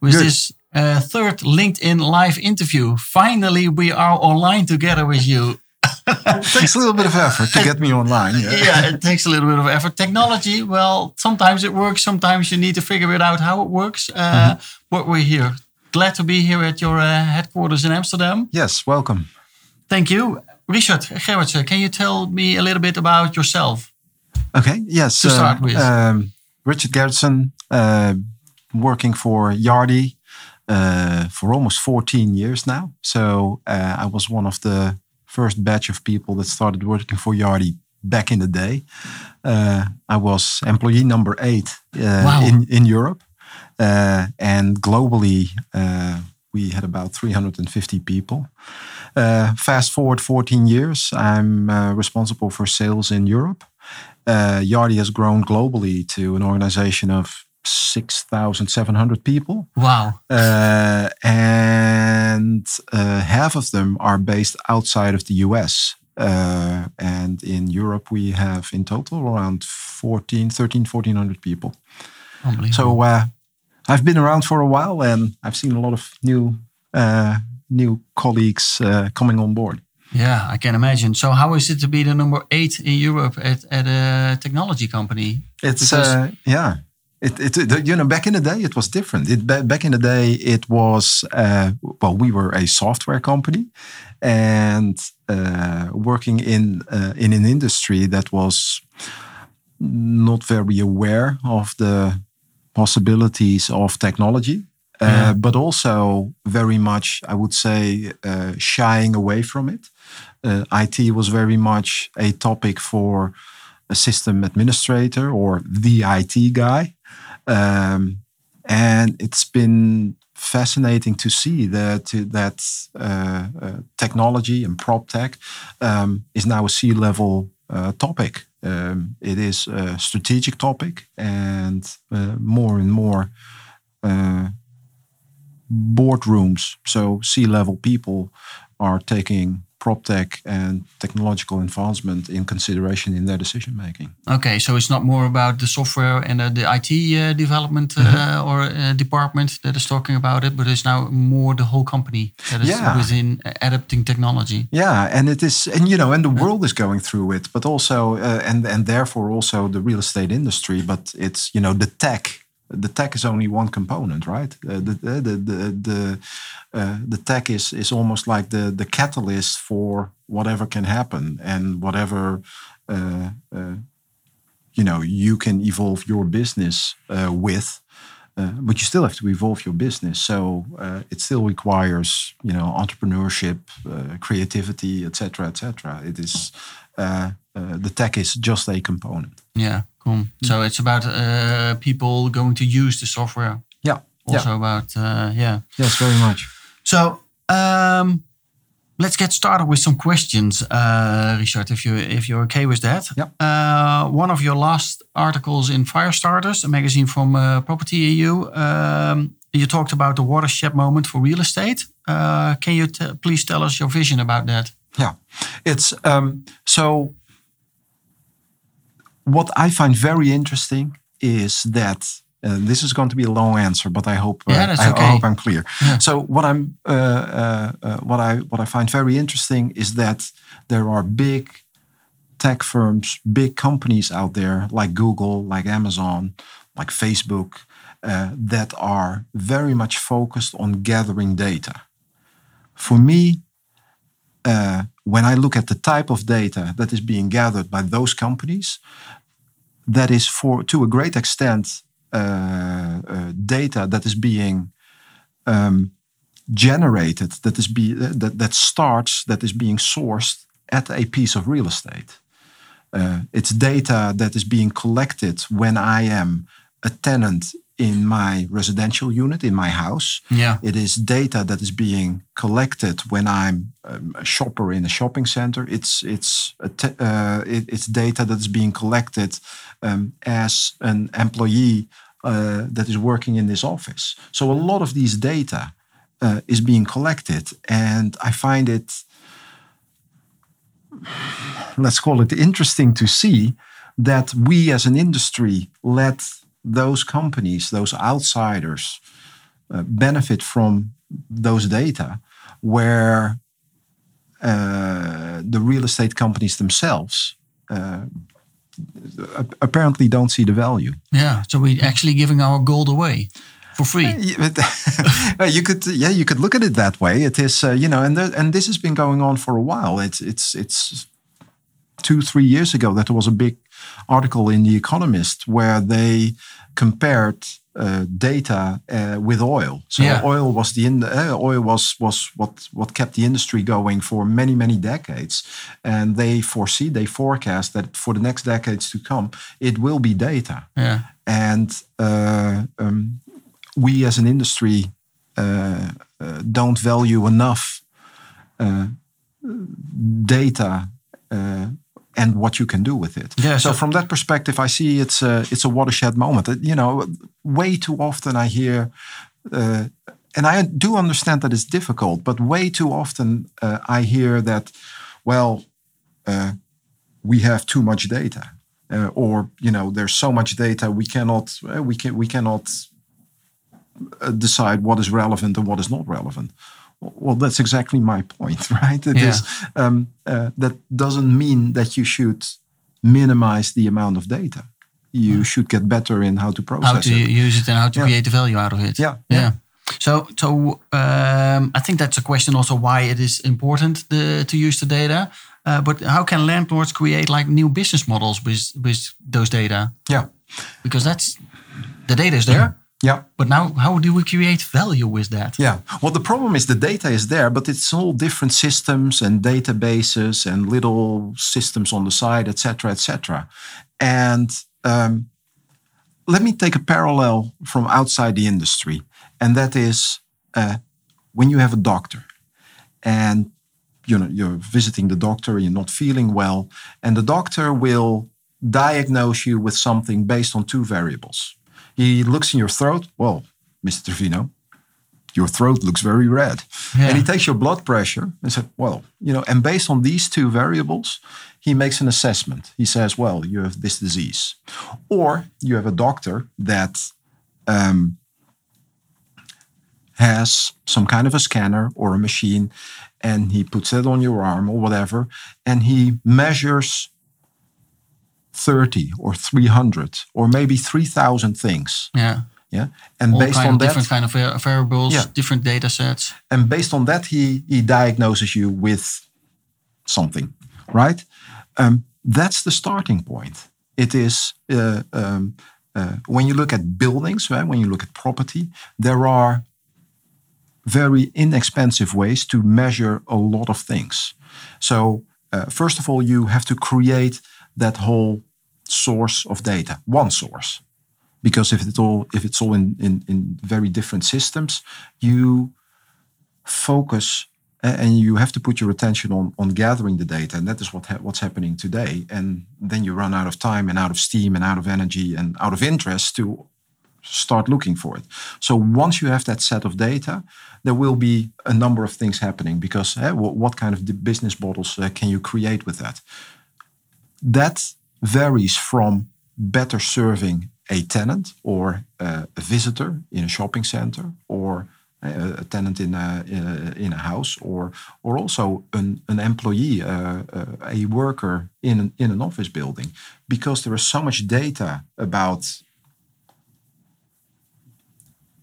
with Good. this uh, third LinkedIn live interview. Finally, we are online together with you. It takes a little bit of effort to get me online. Yeah. yeah, it takes a little bit of effort. Technology, well, sometimes it works, sometimes you need to figure it out how it works. Uh, But we're here. Glad to be here at your uh, headquarters in Amsterdam. Yes, welcome. Thank you. Richard Gerritsen, can you tell me a little bit about yourself? Okay, yes. To start with. Um, Richard Gerritsen, uh, working for Yardi uh, for almost 14 years now. So uh, I was one of the first batch of people that started working for Yardi back in the day. Uh, I was employee number eight uh, Wow. in, in Europe. Uh, and globally, uh, we had about 350 people. Uh, fast forward 14 years, I'm uh, responsible for sales in Europe. Uh, Yardi has grown globally to an organization of 6,700 people. Wow. Uh, and uh, half of them are based outside of the US. Uh, and in Europe, we have in total around 14, 13, 1400 people. So uh, I've been around for a while and I've seen a lot of new uh, new colleagues uh, coming on board. Yeah, I can imagine. So, how is it to be the number eight in Europe at, at a technology company? It's uh, yeah. It, it, you know back in the day it was different. It back in the day it was uh, well we were a software company and uh, working in uh, in an industry that was not very aware of the possibilities of technology, uh, Yeah. but also very much I would say uh, shying away from it. Uh, IT was very much a topic for a system administrator or the IT guy. Um, and it's been fascinating to see that that uh, uh, technology and prop tech um, is now a C-level uh, topic. Um, it is a strategic topic, and uh, more and more uh, boardrooms, so C-level people, are taking prop tech and technological advancement in consideration in their decision making. Okay, so it's not more about the software and uh, the IT uh, development uh, Mm-hmm. or uh, department that is talking about it, but it's now more the whole company that is Yeah. within uh, adapting technology. Yeah, and it is, and you know, and the world is going through it, but also, uh, and and therefore also the real estate industry. But it's you know the tech. The tech is only one component, right? Uh, the the the the the, uh, the tech is is almost like the the catalyst for whatever can happen and whatever. Uh, uh, you know, you can evolve your business uh, with, uh, but you still have to evolve your business. So uh, it still requires, you know, entrepreneurship, uh, creativity, etc., etc. It is uh, uh, the tech is just a component. Yeah, cool. So it's about uh, people going to use the software. Yeah. Also yeah. about uh, yeah. Yes, very much. So um, let's get started with some questions, uh, Richard. If you if you're okay with that. Yeah. Uh, one of your last articles in Firestarters, a magazine from uh, Property EU, um, you talked about the watershed moment for real estate. Uh, can you please tell us your vision about that? Yeah, it's um, so. What I find very interesting is that uh, this is going to be a long answer, but I hope uh, Yeah, I, I okay. hope I'm clear. Yeah. So what I'm uh, uh, uh, what I what I find very interesting is that there are big tech firms, big companies out there like Google, like Amazon, like Facebook, uh, that are very much focused on gathering data. For me, uh, when I look at the type of data that is being gathered by those companies, that is for to a great extent uh, uh, data that is being um, generated, that is be that that starts, that is being sourced at a piece of real estate. Uh, it's data that is being collected when I am a tenant in my residential unit, in my house. Yeah. It is data that is being collected when I'm um, a shopper in a shopping center. It's it's a te- uh, it, it's data that is being collected um, as an employee uh, that is working in this office. So a lot of these data uh, is being collected, and I find it let's call it interesting to see that we as an industry let those companies, those outsiders, uh, benefit from those data, where uh, the real estate companies themselves uh, apparently don't see the value. Yeah. So we're actually giving our gold away for free. you could, yeah, you could look at it that way. It is, uh, you know, and there, and this has been going on for a while. It's it's it's two three years ago that there was a big article in the Economist where they compared uh, data uh, with oil. So Yeah. oil was the in, uh, oil was was what what kept the industry going for many many decades, and they foresee they forecast that for the next decades to come it will be data Yeah. and uh, um, we as an industry uh, uh, don't value enough uh, data uh, and what you can do with it. Yeah, so, so- from that perspective, I see it's a, it's a watershed moment. Uh, You know, way too often I hear. Uh, and I do understand that it's difficult, but way too often uh, I hear that, well, uh, we have too much data, uh, or you know, there's so much data we cannot uh, we can we cannot uh, decide what is relevant and what is not relevant. Well, that's exactly my point, right? It Yeah. is um, uh, that doesn't mean that you should minimize the amount of data. You should get better in how to process how to it. use it and how to Yeah. create the value out of it. Yeah, Yeah. yeah. So, so um, I think that's a question also why it is important the, to use the data. Uh, but how can landlords create like new business models with with those data? Yeah, Because that's the data is there, yeah. but now how do we create value with that? Yeah. Well, the problem is the data is there, but it's all different systems and databases and little systems on the side, et cetera, et cetera. And um, let me take a parallel from outside the industry, and that is uh, when you have a doctor and you know you're visiting the doctor, and you're not feeling well, and the doctor will diagnose you with something based on two variables. He looks in your throat. Well, Mr. Truffino, your throat looks very red. Yeah. And he takes your blood pressure and said, well, you know, and based on these two variables, he makes an assessment. He says, well, you have this disease. Or you have a doctor that um, has some kind of a scanner or a machine and he puts it on your arm or whatever and he measures 30 or 300 or maybe 3000 things Yeah. yeah and All based on that different kind of variables, Yeah. different data sets. and based on that he he diagnoses you with something right um, that's the starting point it is uh, um, uh, when you look at buildings right when you look at property there are very inexpensive ways to measure a lot of things so uh, first of all you have to create that whole source of data one source. Because if it's all if it's all in, in, in very different systems you focus and you have to put your attention on on gathering the data and that is what ha- what's happening today. And then you run out of time and out of steam and out of energy and out of interest to start looking for it. So once you have that set of data there will be a number of things happening because eh, what, what kind of business models uh, can you create with that? That varies from better serving a tenant or a visitor in a shopping center or a tenant in a, in a, house or or also an, an employee, uh, uh, a worker in an, in an office building, because there is so much data about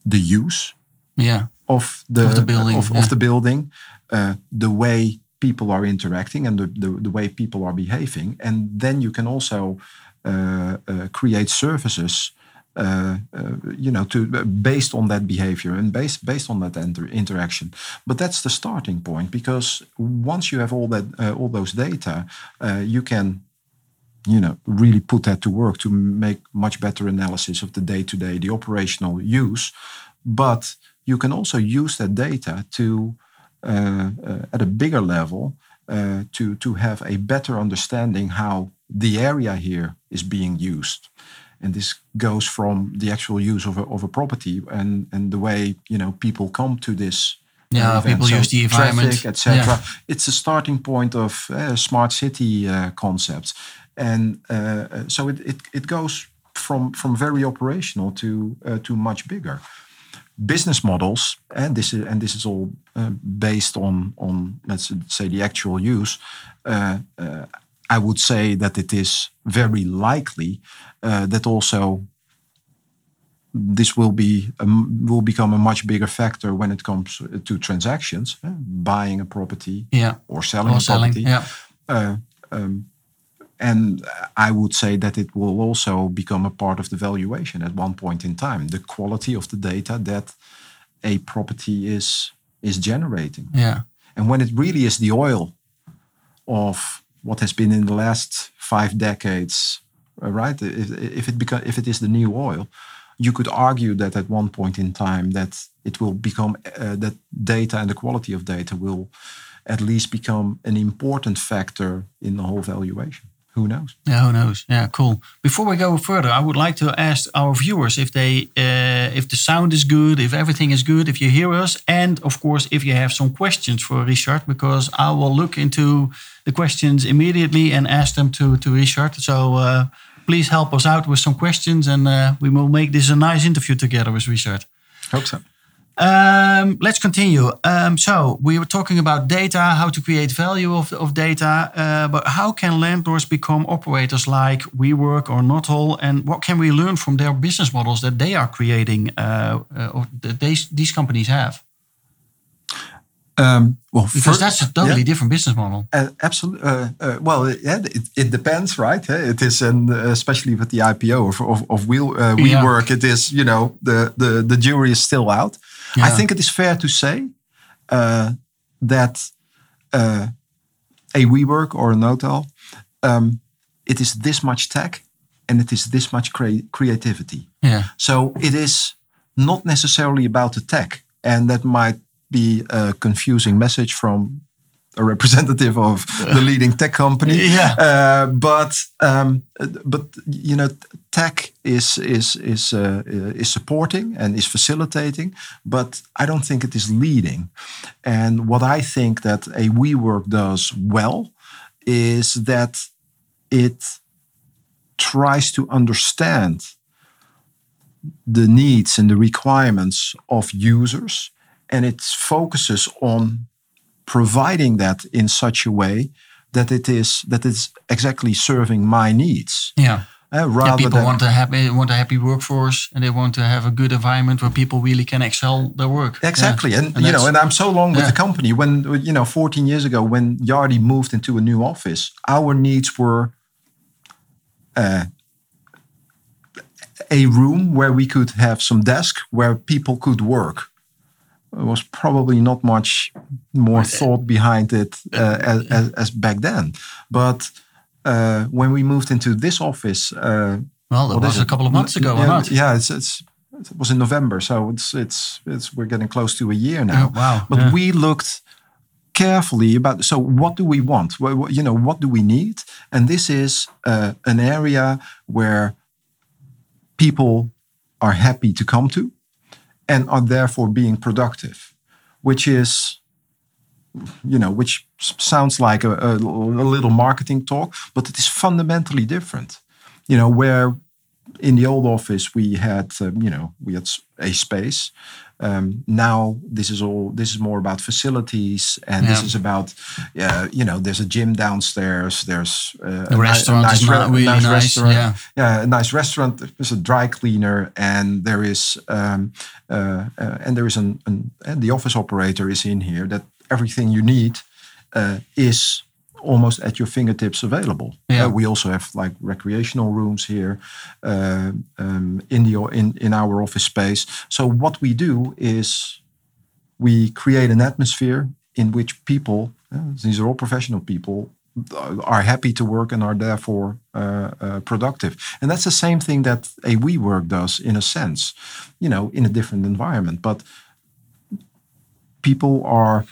the use Yeah. of the, Of the building, of, yeah. of the building, uh, the way people are interacting and the, the, the way people are behaving. And then you can also uh, uh, create services, uh, uh, you know, to based on that behavior and based based on that inter- interaction. But that's the starting point because once you have all that uh, all those data, uh, you can you know, really put that to work to make much better analysis of the day to day, the operational use. But you can also use that data to, uh, uh, at a bigger level, uh, to to have a better understanding how the area here is being used. And this goes from the actual use of a, of a property and and the way you know people come to this yeah event. people So use the environment. etc it's a starting point of uh, smart city uh, concepts. And uh, uh, so it, it, it goes from from very operational to uh, to much bigger business models and this is and this is all uh, based on on let's say the actual use uh, uh, I would say that it is very likely uh, that also this will be will become a much bigger factor when it comes to transactions, uh, buying a property yeah or selling or a selling property. yeah Uh, um, and I would say that it will also become a part of the valuation at one point in time. The quality of the data that a property is is generating, yeah and when it really is the oil of what has been in the last five decades, uh, right? If, if it beca- if it is the new oil, you could argue that at one point in time that it will become uh, that data and the quality of data will at least become an important factor in the whole valuation. Who knows? Yeah, who knows? Yeah, cool. Before we go further, I would like to ask our viewers if they, uh, if the sound is good, if everything is good, if you hear us, and of course, if you have some questions for Richard, because I will look into the questions immediately and ask them to to Richard. So uh, please help us out with some questions, and uh, we will make this a nice interview together with Richard. Hope so. Um, let's continue. Um, so we were talking about data, how to create value of, of data, uh, but how can landlords become operators like WeWork or Knotel, and what can we learn from their business models that they are creating, uh, uh, or that these these companies have? Um, well, Because that's a totally yeah. different business model. Uh, absolutely. Uh, uh, well, yeah, it, it depends, right? Uh, It is, and especially with the IPO of of, of Wheel, uh, Yeah. WeWork, it is. You know, the the the jury is still out. I think it is fair to say uh, that uh, a WeWork or a Knotel, um, it is this much tech and it is this much crea- creativity. Yeah, So it is not necessarily about the tech, and that might be a confusing message from a representative of the leading tech company. Yeah. Uh, but um, but you know, tech is is is uh, is supporting and is facilitating, but I don't think it is leading. And what I think that a WeWork does well is that it tries to understand the needs and the requirements of users and it focuses on providing that in such a way that it is that it's exactly serving my needs yeah. uh, Yeah, rather people than want a happy want a happy workforce, and they want to have a good environment where people really can excel their work. Yeah. exactly and, And you know and i'm so long with the company when you know 14 years ago when yardi moved into a new office our needs were uh, a room where we could have some desk where people could work was probably not much more thought behind it uh, as, as, as back then but uh, when we moved into this office uh, Well, that was a couple of months ago, yeah? Yeah, it's, it's it was in November, so it's it's it's we're getting close to a year now. Oh, wow, But yeah. we looked carefully about so what do we want? What, what- you know, what do we need? And this is uh, an area where people are happy to come to, and are therefore being productive, which is you know, which sounds like a, a, a little marketing talk, but it is fundamentally different. You know, where in the old office we had, um, you know, we had a space. Um, now this is all. This is more about facilities, and this is about, uh, you know, there's a gym downstairs. There's uh, The restaurant is re- really nice, restaurant. yeah. yeah, a nice restaurant. There's a dry cleaner, and there is, um, uh, uh, and there is an, an, and the office operator is in here. That everything you need uh, is almost at your fingertips available. Yeah. Uh, we also have like recreational rooms here uh, um, in the in in our office space. So what we do is we create an atmosphere in which people, uh, these are all professional people, are happy to work and are therefore uh, uh, productive. And that's the same thing that a WeWork does in a sense, you know, in a different environment. But people are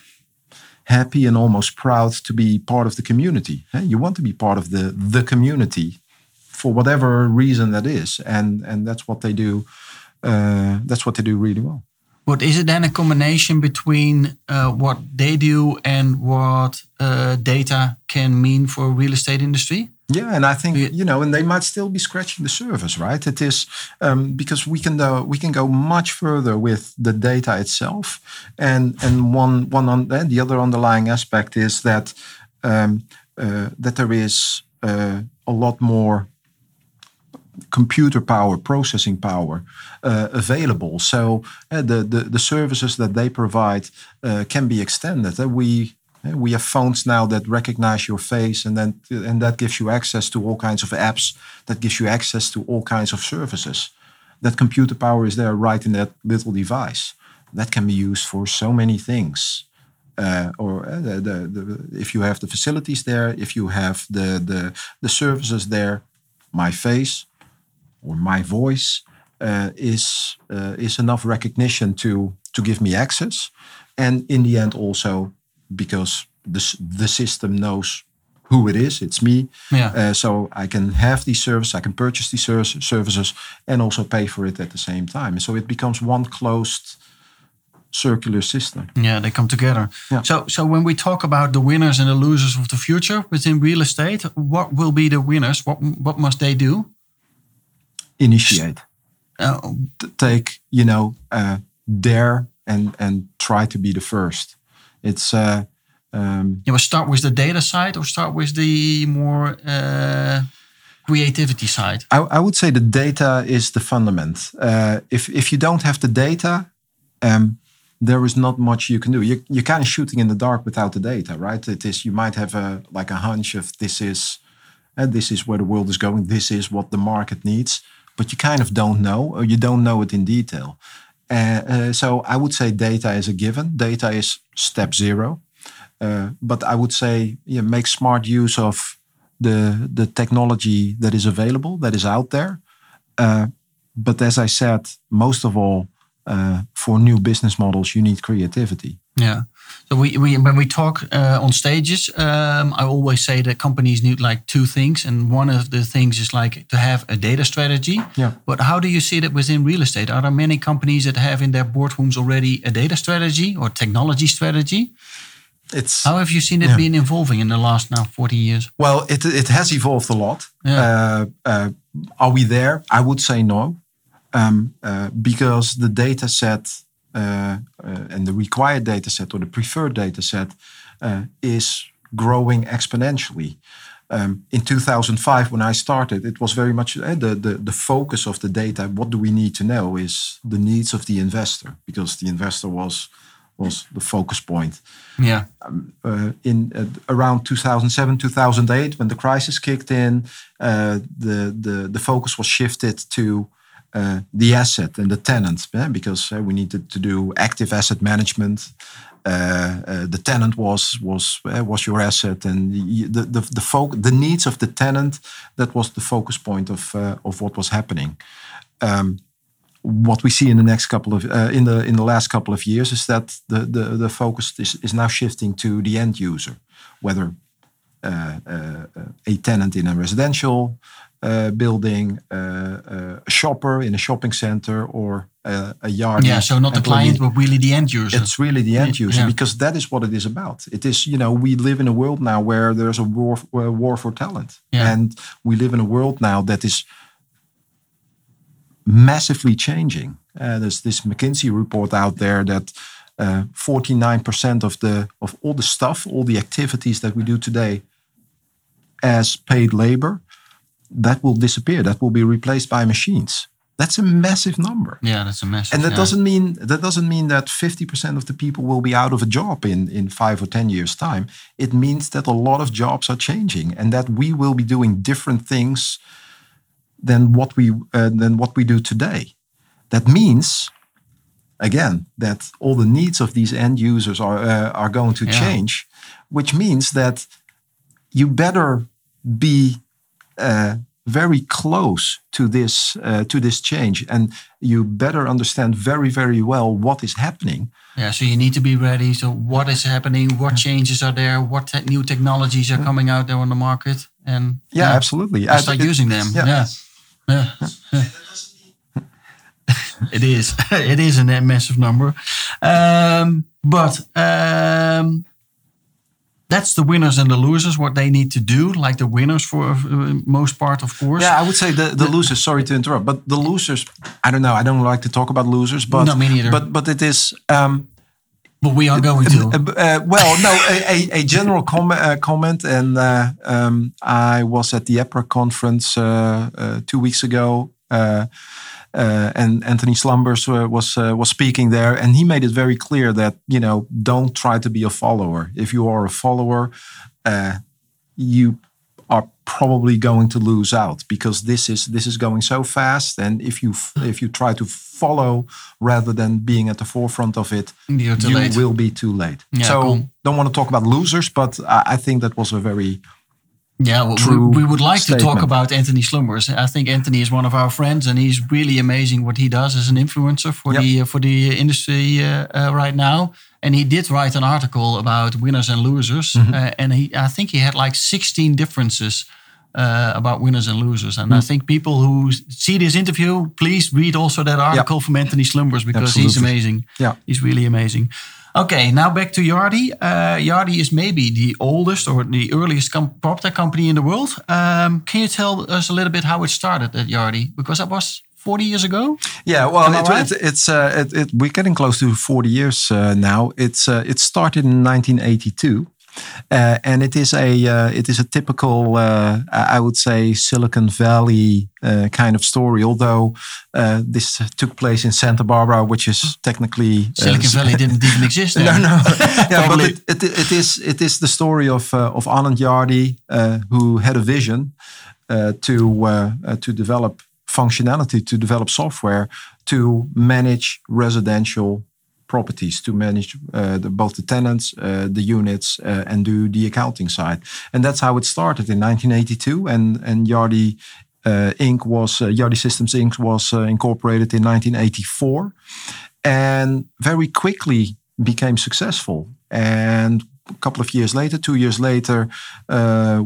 happy and almost proud to be part of the community. You want to be part of the the community for whatever reason that is, and and that's what they do. Uh, that's what they do really well. But is it then a combination between uh, what they do and what uh, data can mean for real estate industry? Yeah, and I think you know, and they might still be scratching the surface, right? It is um, because we can uh, we can go much further with the data itself, and and one one on the other underlying aspect is that um, uh, that there is uh, a lot more computer power, processing power uh, available. So uh, the, the, the services that they provide uh, can be extended. Uh, we we have phones now that recognize your face, and then and that gives you access to all kinds of apps. That gives you access to all kinds of services. That computer power is there right in that little device. That can be used for so many things. Uh, or uh, the, the, the, if you have the facilities there, if you have the, the, the services there, my face, or my voice uh, is uh, is enough recognition to to give me access, and in the end also because the the system knows who it is. It's me. Yeah. Uh, so I can have these services, I can purchase these services, and also pay for it at the same time. So it becomes one closed circular system. Yeah, they come together. Yeah. So, so when we talk about the winners and the losers of the future within real estate, what will be the winners? What what must they do? initiate. Oh. Take, you know, uh, dare and and try to be the first. It's uh, um, you start with the data side or start with the more uh, creativity side. I, I, would say the data is the fundament. Uh, if if you don't have the data, um, there is not much you can do. You, you're kind of shooting in the dark without the data, right? It is you might have a like a hunch of this is, and uh, this is where the world is going. This is what the market needs but you kind of don't know, or you don't know it in detail. Uh, uh, so I would say data is a given. Data is step zero. Uh, but I would say yeah, make smart use of the the technology that is available, that is out there. Uh, but as I said, most of all, for new business models, you need creativity. Yeah. So we, we when we talk uh, on stages, um, I always say that companies need like two things, and one of the things is like to have a data strategy. Yeah. But how do you see that within real estate? Are there many companies that have in their boardrooms already a data strategy or technology strategy? It's how have you seen it yeah. been evolving in the last now forty years? Well, it it has evolved a lot. Yeah. Uh, uh, are we there? I would say no, um, uh, because the data set and the required data set or the preferred data set uh, is growing exponentially. Um, in 2005, when I started, it was very much uh, the, the, the focus of the data. What do we need to know is the needs of the investor, because the investor was was the focus point. Yeah. Um, uh, in uh, around 2007, 2008, when the crisis kicked in, the the the focus was shifted to uh, the asset and the tenant yeah, because uh, we needed to do active asset management. Uh, uh the tenant was was uh, was your asset, and the the the, fo- the needs of the tenant that was the focus point of uh, of what was happening. Um, what we see in the next couple of in the in the last couple of years is that the the, the focus is, is now shifting to the end user, whether a tenant in a residential uh, building, uh, uh, a shopper in a shopping center, or a yard. Yeah, so not the client, but really the end user. It's really the end user yeah. because that is what it is about. It is, you know, we live in a world now where there's a war, a war for talent, yeah. and we live in a world now that is massively changing. Uh, there's this McKinsey report out there that 49% of the of all the stuff, all the activities that we do today as paid labor that will disappear. That will be replaced by machines. That's a massive number. Yeah, that's a massive. And that yeah. doesn't mean that doesn't mean that 50% of the people will be out of a job in in 5 or 10 years time. It means that a lot of jobs are changing and that we will be doing different things than what we uh, than what we do today. That means again that all the needs of these end users are uh, are going to yeah. change, which means that you better be very close to this uh, to this change, and you better understand very very well what is happening. Yeah, so you need to be ready. So what is happening? What changes are there? What te new technologies are coming out there on the market? And yeah, absolutely. I start it- using them. yeah. Yeah, yeah. yeah. it is. it is a massive number, um, but um, that's the winners and the losers. What they need to do, like the winners for uh, most part, of course. Yeah, I would say the, the losers. Sorry to interrupt, but the losers. I don't know. I don't like to talk about losers, but No, me neither. But but it is. Um, but we are going uh, to. uh, well, no, a, a, a general com- uh, comment, and uh, um, I was at the EPRA conference uh, uh, two weeks ago, uh, uh, and Antony Slumbers uh, was uh, was speaking there, and he made it very clear that you know don't try to be a follower. If you are a follower, uh, you are probably going to lose out because this is this is going so fast, and if you f- if you try to follow rather than being at the forefront of it, you late. will be too late. Yeah, so cool. don't want to talk about losers, but I, I think that was a very Yeah, well, true we, we would like to talk about Antony Slumbers. I think Antony is one of our friends, and he's really amazing what he does as an influencer for Yep. the uh, for the industry uh, uh, right now. And he did write an article about winners and losers, Mm-hmm. uh, and he I think he had like 16 differences. Uh, about winners and losers, and I Mm. think people who see this interview, please read also that article from Antony Slumbers because he's amazing. Yeah. He's really amazing. Okay, now back to Yardi. Uh, Yardi is maybe the oldest or the earliest com- prop tech company in the world. Um, can you tell us a little bit how it started at Yardi? Because that was 40 years ago. yeah. Well, it, right? it, it's uh, it, it, we're getting close to 40 years uh, now. It's uh, it started in 1982. Uh, and it is a uh, it is a typical uh, I would say Silicon Valley uh, kind of story. Although uh, this took place in Santa Barbara, which is technically uh, Silicon Valley didn't even exist then. No, no. yeah, but it, it, it is it is the story of uh, of Anand Yardi, uh, who had a vision uh, to uh, uh, to develop functionality, to develop software to manage residential properties, to manage uh, the, both the tenants, uh, the units, uh, and do the accounting side. And that's how it started in 1982. And and Yardi. Uh, Inc. was uh, Yardi Systems Inc. was uh, incorporated in 1984, and very quickly became successful. And a couple of years later, two years later,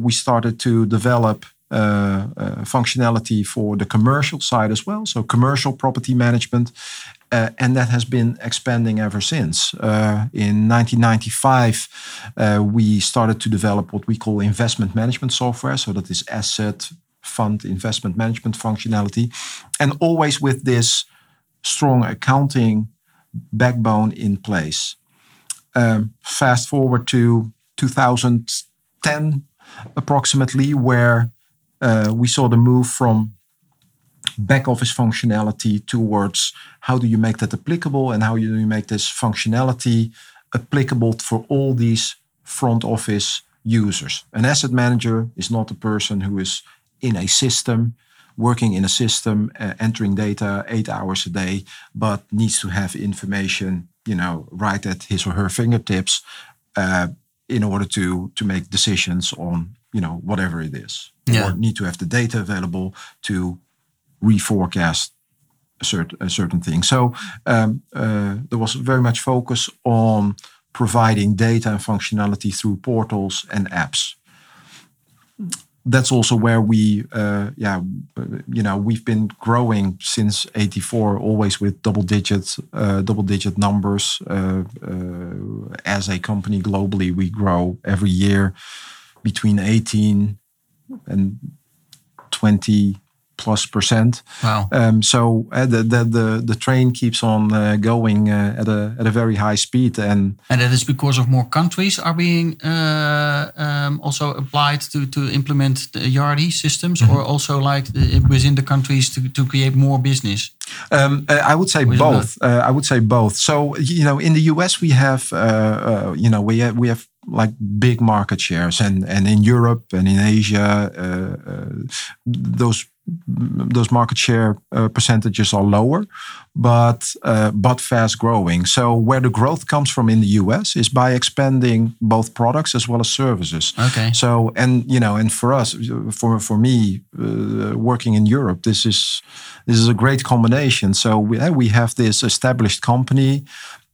we started to develop uh, uh, functionality for the commercial side as well. So commercial property management. Uh, and that has been expanding ever since. Uh, in 1995, uh, we started to develop what we call investment management software. So that is asset fund investment management functionality. And always with this strong accounting backbone in place. Um, fast forward to 2010, approximately, where uh, we saw the move from back office functionality towards how do you make that applicable and how do you make this functionality applicable for all these front office users. An asset manager is not a person who is in a system working in a system, uh, entering data eight hours a day, but needs to have information, you know, right at his or her fingertips uh, in order to to make decisions on, you know, whatever it is. Yeah. Or need to have the data available to reforecast a certain a certain thing. So um, uh, there was very much focus on providing data and functionality through portals and apps that's also where we, uh, yeah, you know, we've been growing since '84, always with double digit, uh, double digit numbers. Uh, uh, as a company globally, we grow every year between 18 and 20 plus percent. Wow. Um, so uh, the, the the the train keeps on uh, going uh, at a at a very high speed, and And that is because of more countries are being uh, um, also applied to, to implement the Yardi systems, Mm-hmm. or also like the, within the countries to, to create more business. Um, uh, I would say both. Uh, I would say both. So you know, in the U.S. we have, uh, uh, you know, we have, we have like big market shares, and and in Europe and in Asia, uh, uh, those those market share uh, percentages are lower, but uh, but fast growing. So where the growth comes from in the US is by expanding both products as well as services. Okay. So and you know, and for us, for for me, uh, working in Europe, this is this is a great combination. So we we have this established company.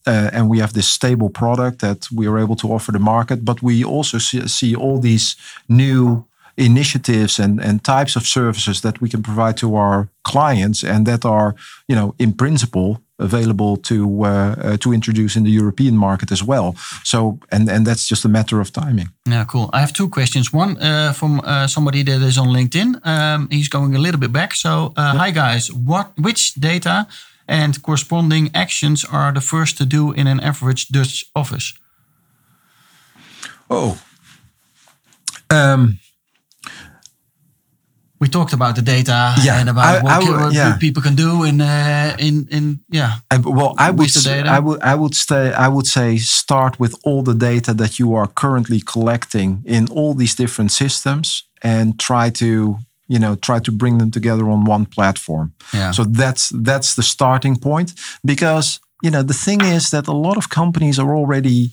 Uh, and we have this stable product that we are able to offer the market, but we also see, see all these new initiatives and, and types of services that we can provide to our clients and that are, you know, in principle available to uh, uh, to introduce in the European market as well. So and and that's just a matter of timing. Yeah, cool. I have two questions. One uh, from uh, somebody that is on LinkedIn. Um, he's going a little bit back. So, uh, hi guys, what which data and corresponding actions are the first to do in an average Dutch office? Oh. Um, we talked about the data yeah, and about I, what, I, what yeah. people can do in uh, in in yeah. I, well, I would with the data. I would I would say I would say start with all the data that you are currently collecting in all these different systems and try to you know try to bring them together on one platform. Yeah. So that's that's the starting point because you know the thing is that a lot of companies are already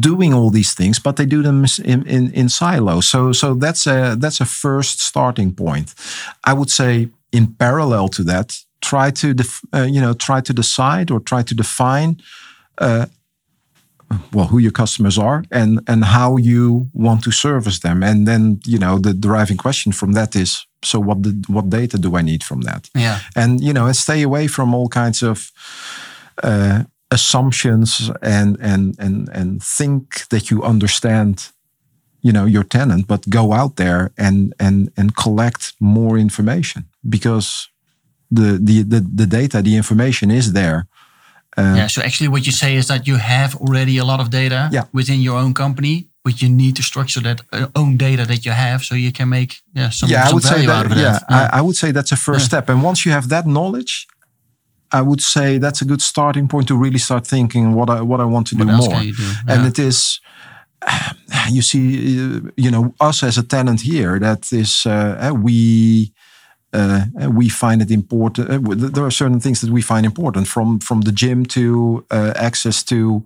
doing all these things, but they do them in, in, in silos. So so that's a that's a first starting point. I would say in parallel to that, try to def, uh, you know try to decide or try to define. Uh, well, who your customers are and and how you want to service them, and then you know the driving question from that is so what the, what data do I need from that? Yeah, and you know and stay away from all kinds of uh, assumptions and and and and think that you understand you know your tenant but go out there and and and collect more information because the the the, the data the information is there uh, yeah so actually what you say is that you have already a lot of data yeah. within your own company but you need to structure that uh, own data that you have so you can make yeah some, yeah, some I would value say that, out of yeah, that. Yeah, I, I would say that's a first step and once you have that knowledge I would say that's a good starting point to really start thinking what I what I want to what do more. Do? And it is, you see, you know, us as a tenant here. That is, uh, we. Uh, we find it important. Uh, there are certain things that we find important, from from the gym to uh, access to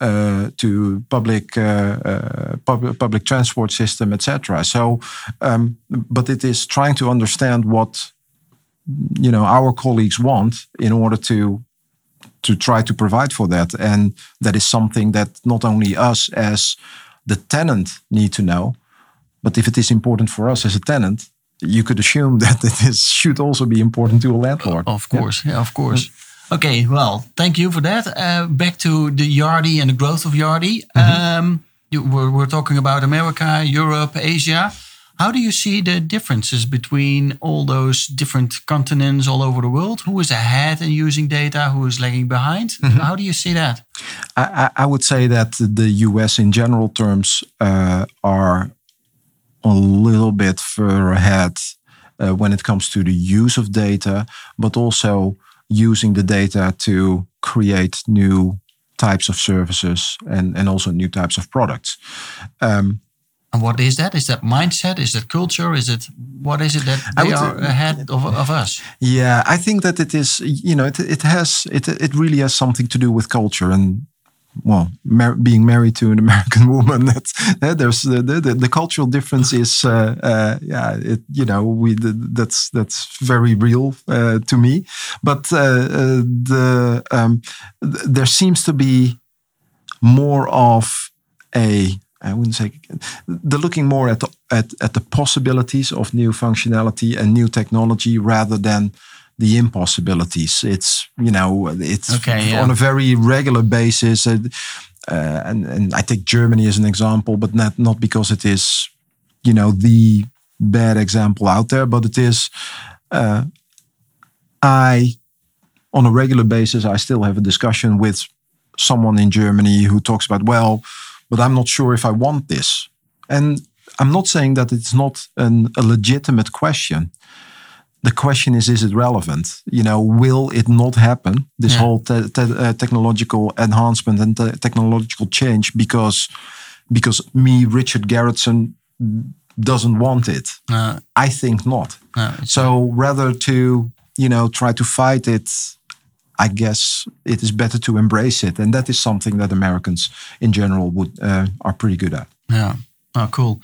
uh, to public uh, uh, public public transport system, etc. So, um, but it is trying to understand what you know our colleagues want in order to to try to provide for that and that is something that not only us as the tenant need to know but if it is important for us as a tenant you could assume that this should also be important to a landlord of course yeah, yeah of course okay well thank you for that uh, back to the yardi and the growth of yardi mm -hmm. um, you, we're, we're talking about america europe asia how do you see the differences between all those different continents all over the world? Who is ahead in using data? Who is lagging behind? Mm -hmm. How do you see that? I, I, would say that the US, in general terms, uh, are a little bit further ahead uh, when it comes to the use of data, but also using the data to create new types of services and, and also new types of products. Um, and what is that? Is that mindset? Is that culture? Is it what is it that they are ahead of, of us? Yeah, I think that it is. You know, it it has it it really has something to do with culture and well, mar being married to an American woman. That uh, there's the, the, the cultural difference is uh, uh, yeah it you know we that's that's very real uh, to me. But the um, th there seems to be more of a I wouldn't say they're looking more at the, at, at the possibilities of new functionality and new technology rather than the impossibilities. It's you know it's okay, yeah. on a very regular basis, uh, and and I take Germany as an example, but not not because it is you know the bad example out there, but it is. Uh, I on a regular basis, I still have a discussion with someone in Germany who talks about well but I'm not sure if I want this. And I'm not saying that it's not an, a legitimate question. The question is, is it relevant? You know, will it not happen? This Yeah. whole te te uh, technological enhancement and te technological change because because me, Richard Gerritsen, doesn't want it. Uh, I think not. no, it's- So rather to you know try to fight it, I guess it is better to embrace it, and that is something that Americans in general would uh, are pretty good at. Yeah. Oh, cool.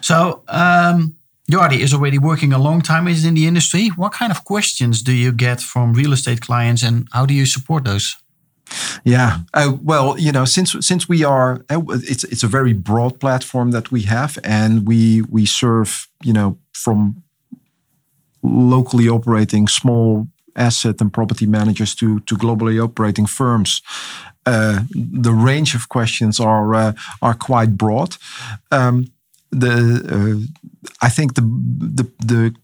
So, um, Yardi is already working a long time in the industry. What kind of questions do you get from real estate clients, and how do you support those? Yeah. Uh, well, you know, since since we are, uh, it's it's a very broad platform that we have, and we we serve, you know, from locally operating small asset and property managers to to globally operating firms. Uh, the range of questions are uh, are quite broad. Um, the uh, I think the the the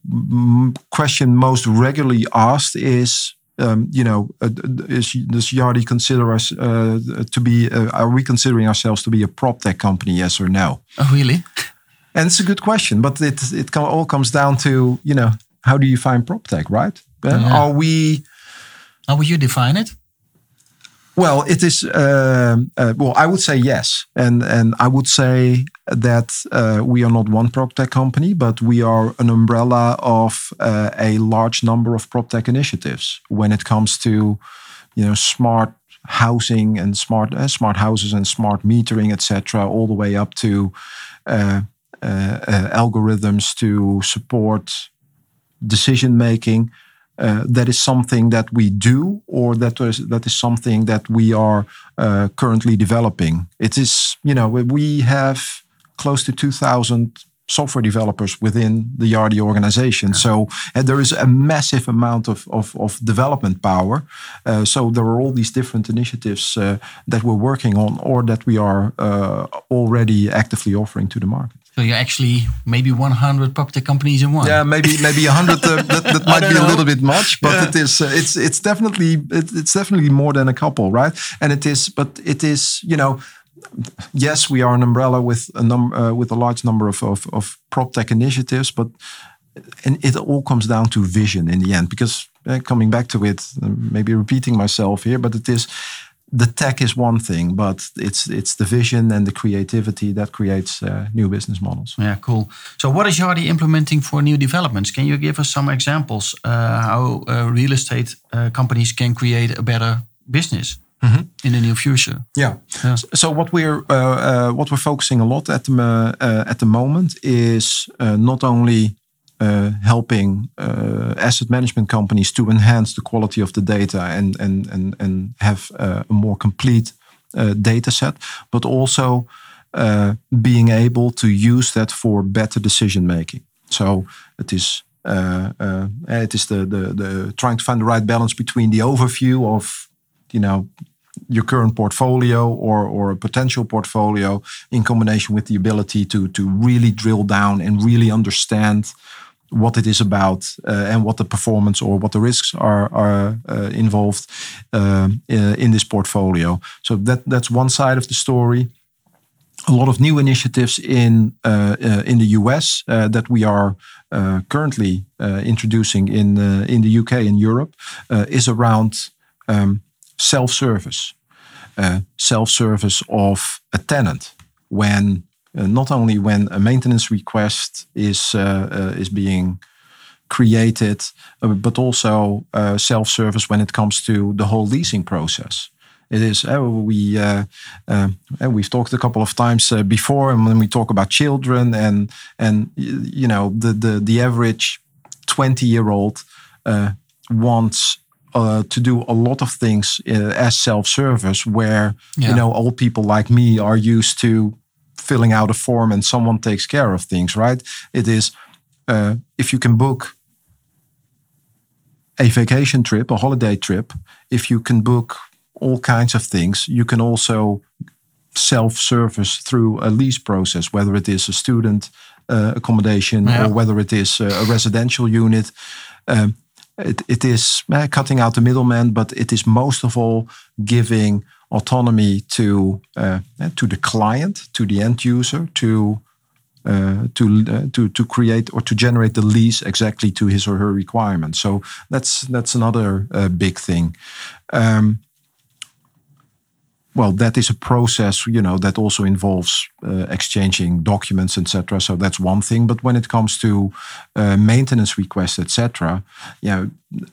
question most regularly asked is um, you know, uh, is, does Yardi consider us uh, to be? Uh, are we considering ourselves to be a prop tech company? Yes or no? Oh, really? And it's a good question, but it it all comes down to you know how do you find prop tech, right? Uh, Yeah. Are we? How would you define it? Well, it is. um uh, well, I would say yes, and and I would say that uh, we are not one prop tech company, but we are an umbrella of uh, a large number of prop tech initiatives when it comes to, you know, smart housing and smart uh, smart houses and smart metering, etc., all the way up to uh, uh, uh, algorithms to support decision making. Uh, that is something that we do, or that is that is something that we are uh, currently developing. It is, you know, we- have close to two thousand software developers within the Yardi organization. So and there is a massive amount of of, of development power. Uh, so there are all these different initiatives uh, that we're working on, or that we are uh, already actively offering to the market. So you're actually maybe 100 property companies in one. Yeah, maybe maybe a hundred. Uh, that, that might be a little bit much, but Yeah. it is. Uh, it's it's definitely it, it's definitely more than a couple, right? And it is, but it is. You know, yes, we are an umbrella with a number uh, with a large number of of, of prop tech initiatives, but and it all comes down to vision in the end. Because uh, coming back to it, maybe repeating myself here, but it is. The tech is one thing, but it's it's the vision and the creativity that creates uh, new business models. Yeah, cool. So, what is Yardi implementing for new developments? Can you give us some examples uh, how uh, real estate uh, companies can create a better business in the near future? Yeah. Yeah. So what we're uh, uh, what we're focusing a lot at the uh, at the moment is uh, not only uh, helping uh, asset management companies to enhance the quality of the data and and and and have uh, a more complete uh, data set, but also uh, being able to use that for better decision making. So it is. Uh, uh, it is the, the the trying to find the right balance between the overview of you know your current portfolio or or a potential portfolio in combination with the ability to to really drill down and really understand what it is about uh, and what the performance or what the risks are are uh, involved uh, in this portfolio. So that that's one side of the story. A lot of new initiatives in uh, uh, in the US that we are currently introducing in in the UK and Europe is around um, self-service, uh, self-service of a tenant when uh, not only when a maintenance request is uh, uh, is being created, uh, but also uh, self-service when it comes to the whole leasing process. It is we we've talked a couple of times before, and when we talk about children and and you know the the the average twenty year old wants uh, to do a lot of things uh, as self service, where Yeah. you know old people like me are used to filling out a form and someone takes care of things. Right? It is uh, if you can book a vacation trip, a holiday trip, if you can book all kinds of things, you can also self service through a lease process, whether it is a student uh, accommodation Yeah. or whether it is uh, a residential unit. Um, it, it is uh, cutting out the middleman, but it is most of all giving autonomy to uh, to the client, to the end user, to uh, to to to create or to generate the lease exactly to his or her requirements. So that's that's another big thing. Um, well, that is a process, you know, that also involves uh, exchanging documents, etc. So that's one thing. But when it comes to uh, maintenance requests, etc., yeah,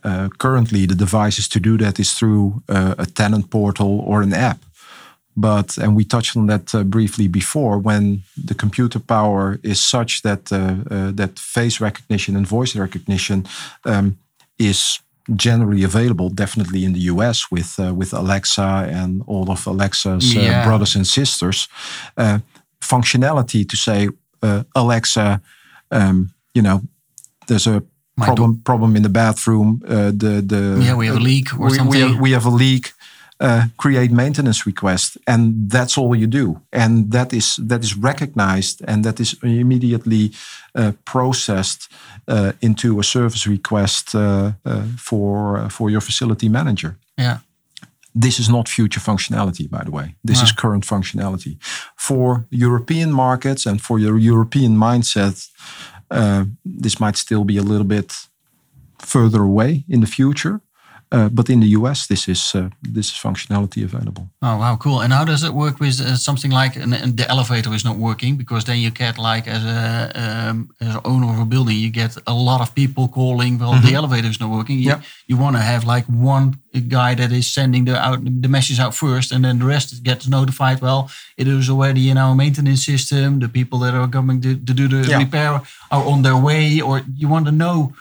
uh, currently the devices to do that is through uh, a tenant portal or an app. But and we touched on that uh, briefly before. When the computer power is such that uh, that face recognition and voice recognition um, is generally available, definitely in the US with uh, with Alexa and all of Alexa's uh, yeah. brothers and sisters. Uh, functionality to say, uh, Alexa, um, you know, there's a My problem problem in the bathroom. Uh, the the yeah, we have a leak or we, something. We have, we have a leak. Uh, create maintenance request and that's all you do and that is that is recognized and that is immediately uh, processed uh, into a service request uh, uh, for for your facility manager. Yeah. This is not future functionality, by the way. This is current functionality. For European markets and for your European mindset, uh, this might still be a little bit further away in the future. Uh, but in the US, this is uh, this is functionality available. Oh wow, cool! And how does it work with uh, something like and, the elevator is not working because then you get like as a um, as an owner of a building, you get a lot of people calling. Well, mm-hmm. the elevator is not working. You, yep. you want to have like one guy that is sending the out the message out first, and then the rest gets notified. Well, it is already in our maintenance system. The people that are coming to, to do the yeah. repair are on their way, or you want to know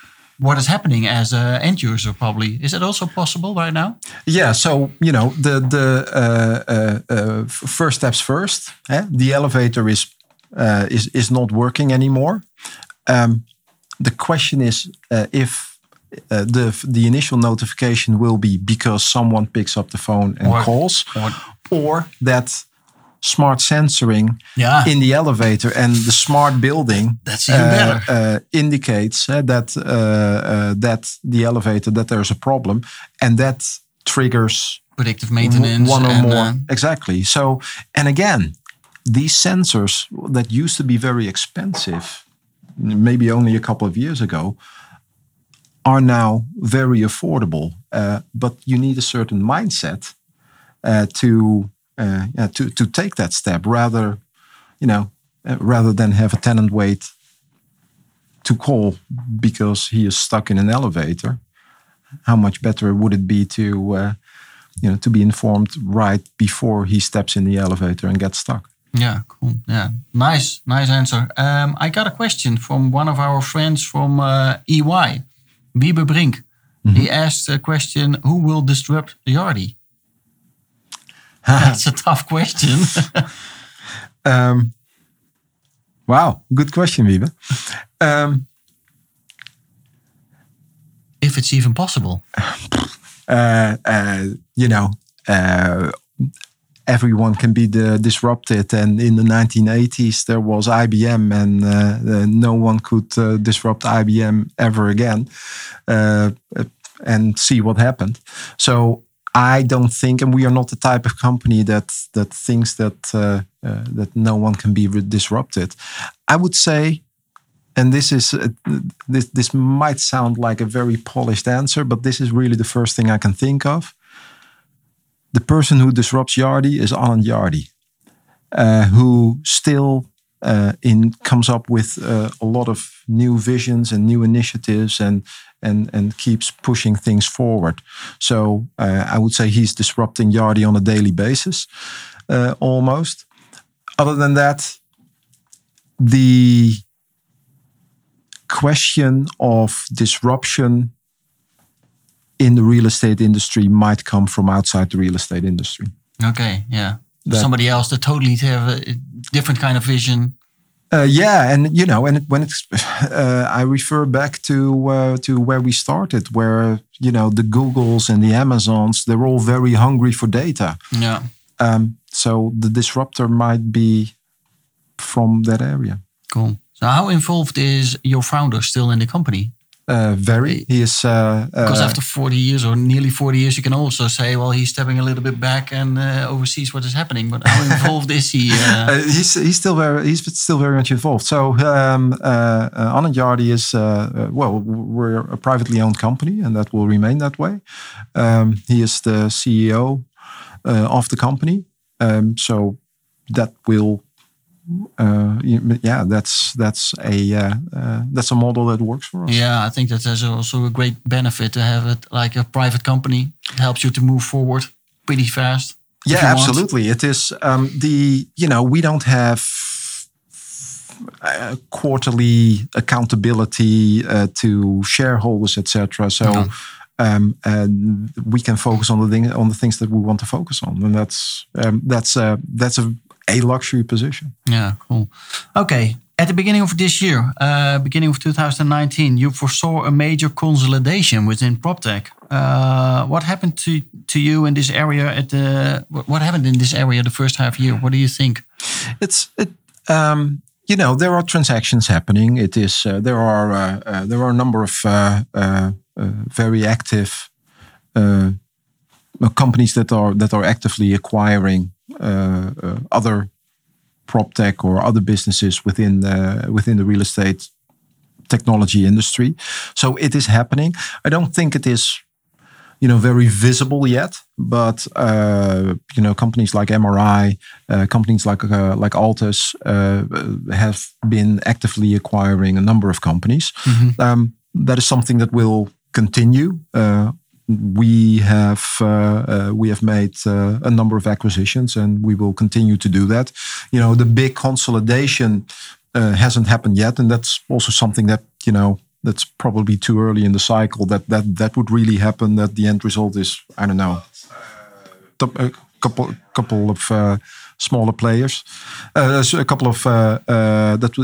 what is happening as an end user probably. Is it also possible right now? Yeah so you know the the uh, uh, uh, first steps first eh? the elevator is uh, is is not working anymore. Um, the question is uh, if uh, the the initial notification will be because someone picks up the phone and or, calls or, or that smart sensoring yeah. in the elevator and the smart building that's even uh, better. Uh, indicates uh, that uh, uh, that the elevator that there's a problem and that triggers predictive maintenance one or more uh, exactly so and again these sensors that used to be very expensive maybe only a couple of years ago are now very affordable but you need a certain mindset to uh, yeah, to to take that step rather, you know, uh, rather than have a tenant wait to call because he is stuck in an elevator. How much better would it be to, uh, you know, to be informed right before he steps in the elevator and gets stuck? Yeah, cool. Yeah, nice, nice answer. Um, I got a question from one of our friends from uh, EY, Wiebe Brink. Mm -hmm. He asked a question: Who will disrupt Yardi? That's a tough question. um, wow, good question, Wiebe. Um, if it's even possible. Uh, uh, you know, uh, everyone can be the disrupted. And in the 1980s, there was IBM, and uh, no one could uh, disrupt IBM ever again. Uh, and see what happened. So I don't think, and we are not the type of company that that thinks that uh, uh, that no one can be disrupted. I would say, and this is uh, this this might sound like a very polished answer, but this is really the first thing I can think of. The person who disrupts Yardi is Alan Yardi, uh, who still uh, in comes up with uh, a lot of new visions and new initiatives and and and keeps pushing things forward. So uh, I would say he's disrupting Yardi on a daily basis, uh, almost. Other than that, the question of disruption in the real estate industry might come from outside the real estate industry. Okay, yeah that, somebody else that totally have a different kind of vision. Uh, yeah, and you know, and when it's, uh, I refer back to uh, to where we started, where you know the Googles and the Amazons, they're all very hungry for data. Yeah. Um, so the disruptor might be from that area. Cool. So how involved is your founder still in the company? Uh, very. He is uh, because uh, after 40 years or nearly 40 years, you can also say, well, he's stepping a little bit back and uh, oversees what is happening. But how involved is he? Uh? he's he's still very he's still very much involved. So um, uh, Anant Yardi is well, we're a privately owned company, and that will remain that way. Um, he is the CEO of the company. Um, so that will, uh, yeah, that's that's a uh, uh, that's a model that works for us. Yeah, I think that there's also a great benefit to have it like a private company. It helps you to move forward pretty fast. Yeah, absolutely. Want. It is um, the you know we don't have uh, quarterly accountability uh, to shareholders, etc. So. No. Um, and we can focus on the thing, on the things that we want to focus on, and that's um, that's uh, that's a, a luxury position. Yeah, cool. Okay, at the beginning of this year, uh, beginning of 2019, you foresaw a major consolidation within PropTech. Uh, what happened to, to you in this area at the what happened in this area the first half year? What do you think? It's it um, you know there are transactions happening. It is uh, there are uh, uh, there are a number of uh, very active companies that are that are actively acquiring other prop tech or other businesses within within the real estate technology industry. So it is happening. I don't think it is you know very visible yet but uh, you know companies like MRI uh, companies like uh, like Altus uh, have been actively acquiring a number of companies mm-hmm. um, that is something that will continue uh, we have uh, uh, we have made uh, a number of acquisitions and we will continue to do that. You know the big consolidation uh, hasn't happened yet. And that's also something that you know that's probably too early in the cycle that that that would really happen that the end result is i don't know. A couple couple of uh, smaller players. Uh, a couple of uh, uh that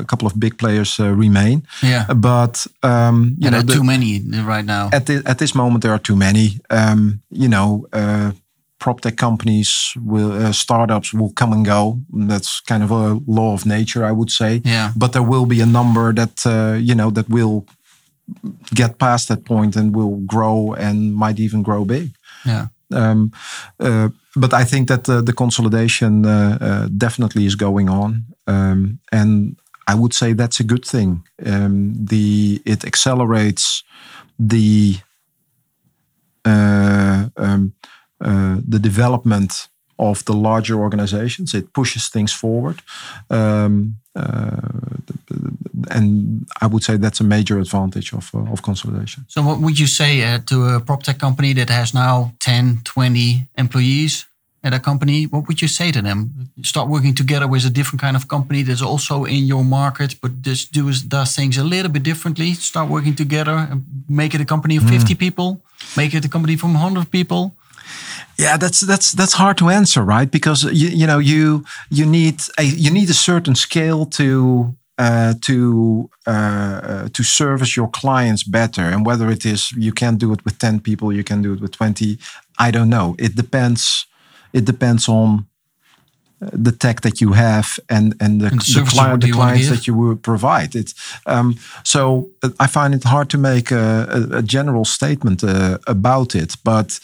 a couple of big players uh, remain. Yeah. But um you know there are the, too many right now. At the, at this moment there are too many. Um you know uh, prop tech companies will uh, startups will come and go. That's kind of a law of nature i would say. Yeah. But there will be a number that uh, you know that will get past that point and will grow and might even grow big. Yeah. Um, uh, but i think that the consolidation uh, uh, definitely is going on um, and i would say that's a good thing um, the it accelerates the uh, um, uh, the development of the larger organizations. It pushes things forward. Um, uh, and I would say that's a major advantage of, uh, of consolidation. So, what would you say uh, to a prop tech company that has now 10, 20 employees at a company? What would you say to them? Start working together with a different kind of company that's also in your market, but just does, does things a little bit differently. Start working together and make it a company of mm. 50 people, make it a company from 100 people. Yeah, that's that's that's hard to answer, right? Because you you know you you need a you need a certain scale to uh, to uh, uh, to service your clients better. And whether it is you can do it with ten people, you can do it with twenty. I don't know. It depends. It depends on the tech that you have and and the, and the, client, the clients that you will provide. It um, so uh, I find it hard to make a, a, a general statement uh, about it, but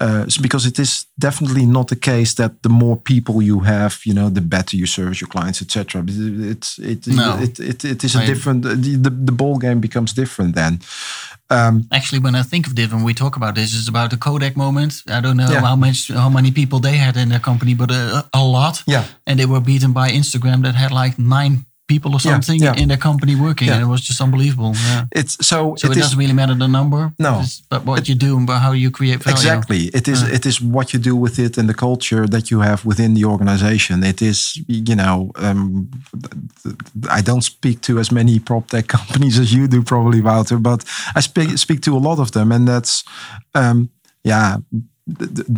uh, because it is definitely not the case that the more people you have, you know, the better you service your clients, etc. It's it, no. it, it, it is a different the, the the ball game becomes different then. Um, Actually, when I think of this, when we talk about this, it's about the Kodak moment. I don't know yeah. how much, how many people they had in their company, but a, a, lot. Yeah. And they were beaten by Instagram that had like nine people or something yeah, yeah. in their company working, and it was just unbelievable. Yeah. It's so. So it, it doesn't really matter the number. No. But what it, you do and how you create value. Exactly. It is. It is what you do with it and the culture that you have within the organization. It is. You know. Um, I don't speak to as many prop tech companies as you do, probably, Wouter. But I speak speak to a lot of them, and that's. Um, yeah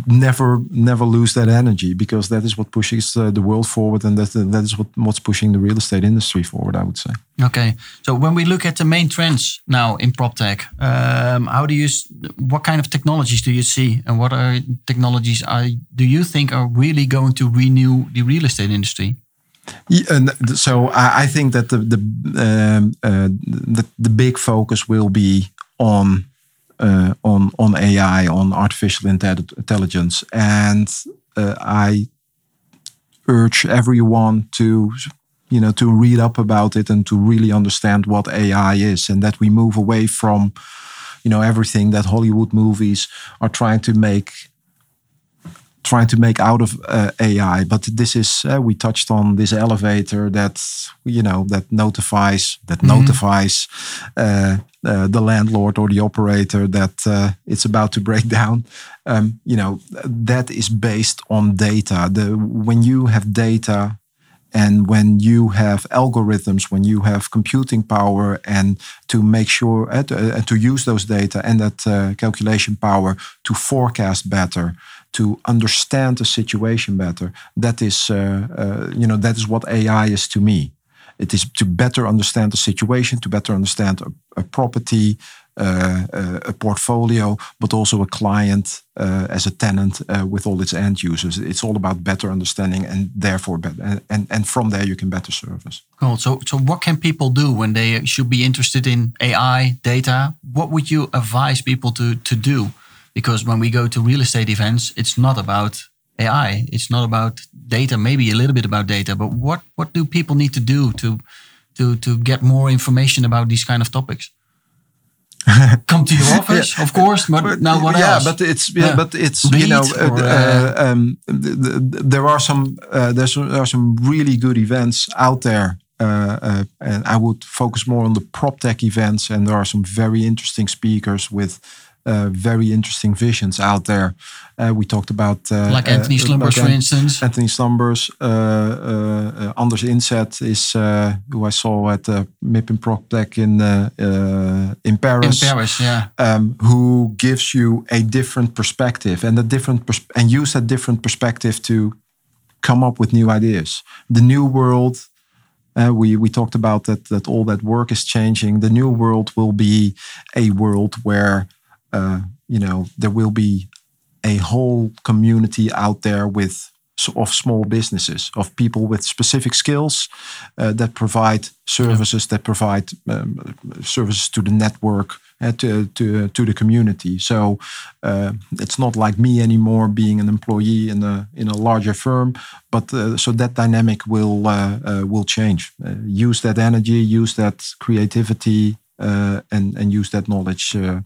never never lose that energy because that is what pushes uh, the world forward and that that is what what's pushing the real estate industry forward i would say. Okay. So when we look at the main trends now in prop tech um, how do you what kind of technologies do you see and what are technologies are do you think are really going to renew the real estate industry? Yeah, and so I, I think that the the, um, uh, the the big focus will be on uh, on on AI, on artificial intelligence, and uh, I urge everyone to you know to read up about it and to really understand what AI is, and that we move away from you know everything that Hollywood movies are trying to make trying to make out of uh, AI. But this is uh, we touched on this elevator that you know that notifies that Mhm. notifies uh, uh, the landlord or the operator that uh, it's about to break down. Um, you know that is based on data. The when you have data. And when you have algorithms, when you have computing power, and to make sure uh, to, to use those data and that uh, calculation power to forecast better, to understand the situation better. That is, uh, uh, you know, that is what AI is to me. It is to better understand the situation, to better understand a, a property, uh, uh, a portfolio, but also a client uh, as a tenant uh, with all its end users. It's all about better understanding, and therefore, better, and, and and from there you can better service. Cool. So, so what can people do when they should be interested in AI data? What would you advise people to to do? Because when we go to real estate events, it's not about AI. It's not about data. Maybe a little bit about data, but what what do people need to do to to to get more information about these kind of topics? Come to your office, of course. But now what yeah, else? but it's yeah, Yeah. but it's Read you know uh, or, uh, um, th- th- there are some uh, there's there are some really good events out there. Uh, uh, and I would focus more on the prop tech events, and there are some very interesting speakers with uh, very interesting visions out there. Uh, we talked about uh, like Antony uh, Slumbers, like for instance. Antony Slumbers, uh, Anders Indset is uh, who I saw at uh, MIPIM PropTech in uh, uh, in in Paris Paris, yeah. um, who gives you a different perspective and a different pers- and use that different perspective to come up with new ideas. The new world. Uh, we we talked about that that all that work is changing. The new world will be a world where uh, you know there will be a whole community out there with of small businesses of people with specific skills uh, that provide services that provide um, services to the network uh, to, to to the community. So uh, it's not like me anymore being an employee in a in a larger firm but uh, so that dynamic will uh, uh, will change. Uh, use that energy use that creativity uh, and and use that knowledge uh, uh,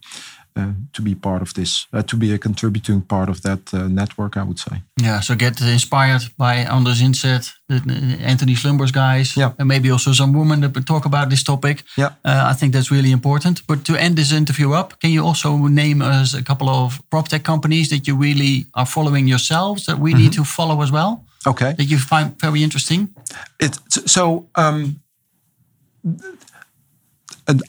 to be part of this, uh, to be a contributing part of that uh, network, I would say. Yeah, so get inspired by Anders Indset, uh, Antony Slumbers guys, Yeah. and maybe also some women that talk about this topic. Yeah. Uh, I think that's really important. But to end this interview up, can you also name us a couple of prop tech companies that you really are following yourselves that we need to follow as well, Okay. that you find very interesting? It so um, uh,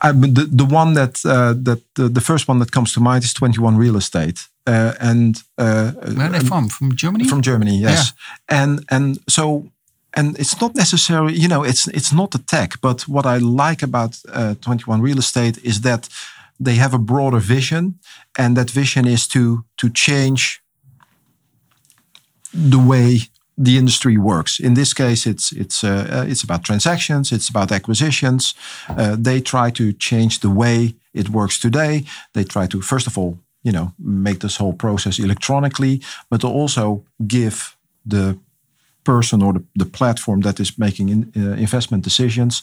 I, the the one that uh, that the, the first one that comes to mind is Twenty One Real Estate, uh, and uh, Where are they from? From Germany? from Germany, yes. And and so and it's not necessarily, you know, it's it's not a tech, but what I like about uh, 21 Real Estate is that they have a broader vision, and that vision is to to change the way the industry works. In this case, it's it's uh, it's about transactions, it's about acquisitions. Uh, they try to change the way it works today. They try to first of all, you know, make this whole process electronically, but also give the person or the, the platform that is making in, uh, investment decisions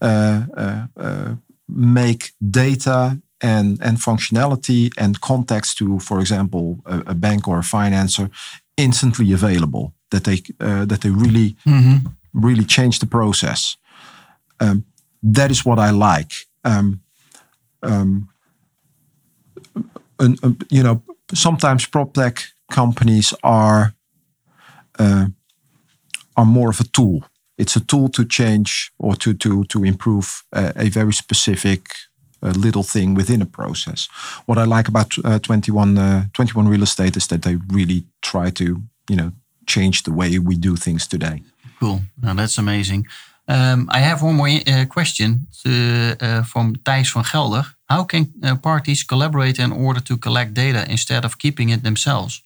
uh, uh, uh, make data and, and functionality and context to, for example, a, a bank or a financer instantly available. That they uh, that they really Mhm. really change the process. Um, that is what I like. Um, um, um, you know, sometimes prop tech companies are uh, are more of a tool. It's a tool to change or to to to improve uh, a very specific uh, little thing within a process. What I like about uh, 21 uh, 21 real estate is that they really try to you know change the way we do things today. Cool. Now that's amazing. Um, I have one more uh, question to, uh, from Thijs van Gelder. How can uh, parties collaborate in order to collect data instead of keeping it themselves?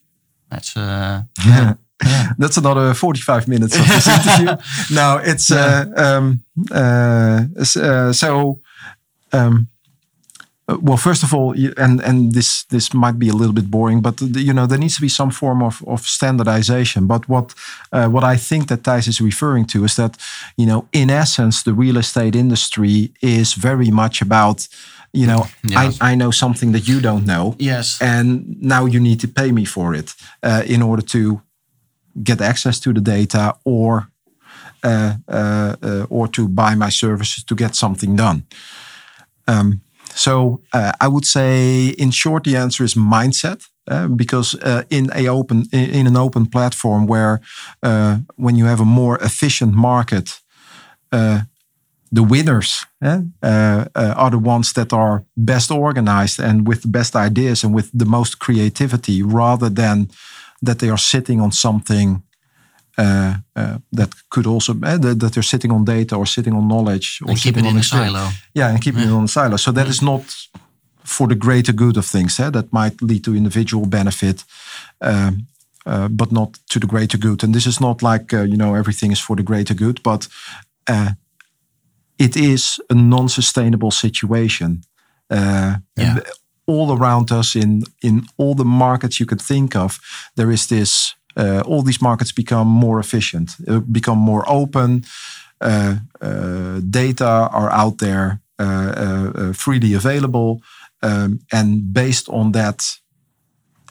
That's uh, yeah. yeah. That's another 45 minutes of this interview. no, it's uh, um, uh, uh, so um, well, first of all, and and this this might be a little bit boring, but you know there needs to be some form of, of standardization. But what uh, what I think that Thijs is referring to is that you know in essence the real estate industry is very much about you know Yeah. I, I know something that you don't know, Yes. and now you need to pay me for it uh, in order to get access to the data or uh, uh, uh, or to buy my services to get something done. Um, so uh, I would say, in short, the answer is mindset. Uh, because uh, in a open in, an open platform where uh, when you have a more efficient market, uh, the winners eh, uh, uh, are the ones that are best organized and with the best ideas and with the most creativity, rather than that they are sitting on something uh, uh, that could also uh, that that they're sitting on data or sitting on knowledge or And keep sitting it in a silo. Yeah, and keeping it on the silo. So that is not for the greater good of things. Eh? That might lead to individual benefit, um, uh, but not to the greater good. And this is not like uh, you know everything is for the greater good, but uh, it is a non-sustainable situation. Uh, Yeah. All around us, in in all the markets you can think of, there is this. Uh, all these markets become more efficient, uh, become more open. Uh, uh, data are out there, freely available, um, and based on that,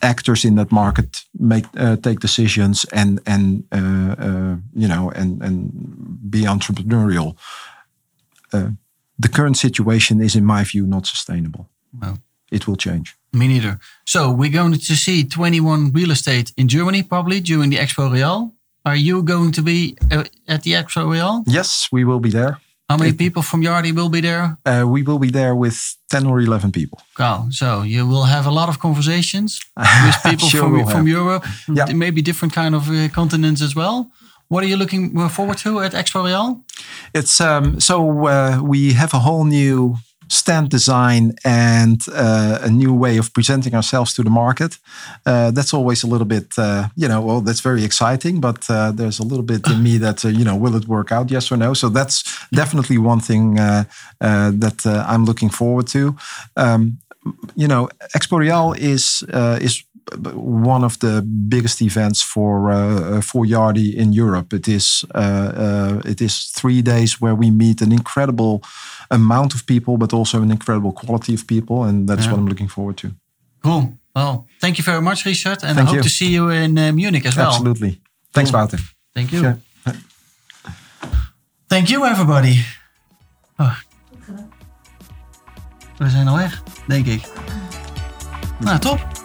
actors in that market make take decisions and and you know and and be entrepreneurial. The current situation is, in my view, not sustainable. Well. It will change. Me neither. So we're going to see 21 real estate in Germany probably during the Expo Real. Are you going to be uh, at the Expo Real? Yes, we will be there. How many people from Yardi will be there? Uh, we will be there with ten or eleven people. Wow. So you will have a lot of conversations with people Sure from, we'll from have. Europe, Yeah. maybe different kind of uh, continents as well. What are you looking forward to at Expo Real? It's um, so uh, we have a whole new stand design and uh, a new way of presenting ourselves to the market. Uh, that's always a little bit, uh, you know, well, that's very exciting, but uh, there's a little bit in me that, uh, you know, will it work out? Yes or no? So that's definitely one thing uh, that I'm looking forward to. Um, you know, Expo Real is is one of the biggest events for uh, for Yardi in Europe. It is uh, uh, it is three days where we meet an incredible amount of people, but also an incredible quality of people, and that's Yeah. what I'm looking forward to. Cool. Well, thank you very much, Richard. And Thank I hope you. to see you in uh, Munich as well. Absolutely. Thanks, Cool. Wouter. Thank you. Sure. Thank you, everybody. Oh. We zijn al weg, denk ik. Nou, top.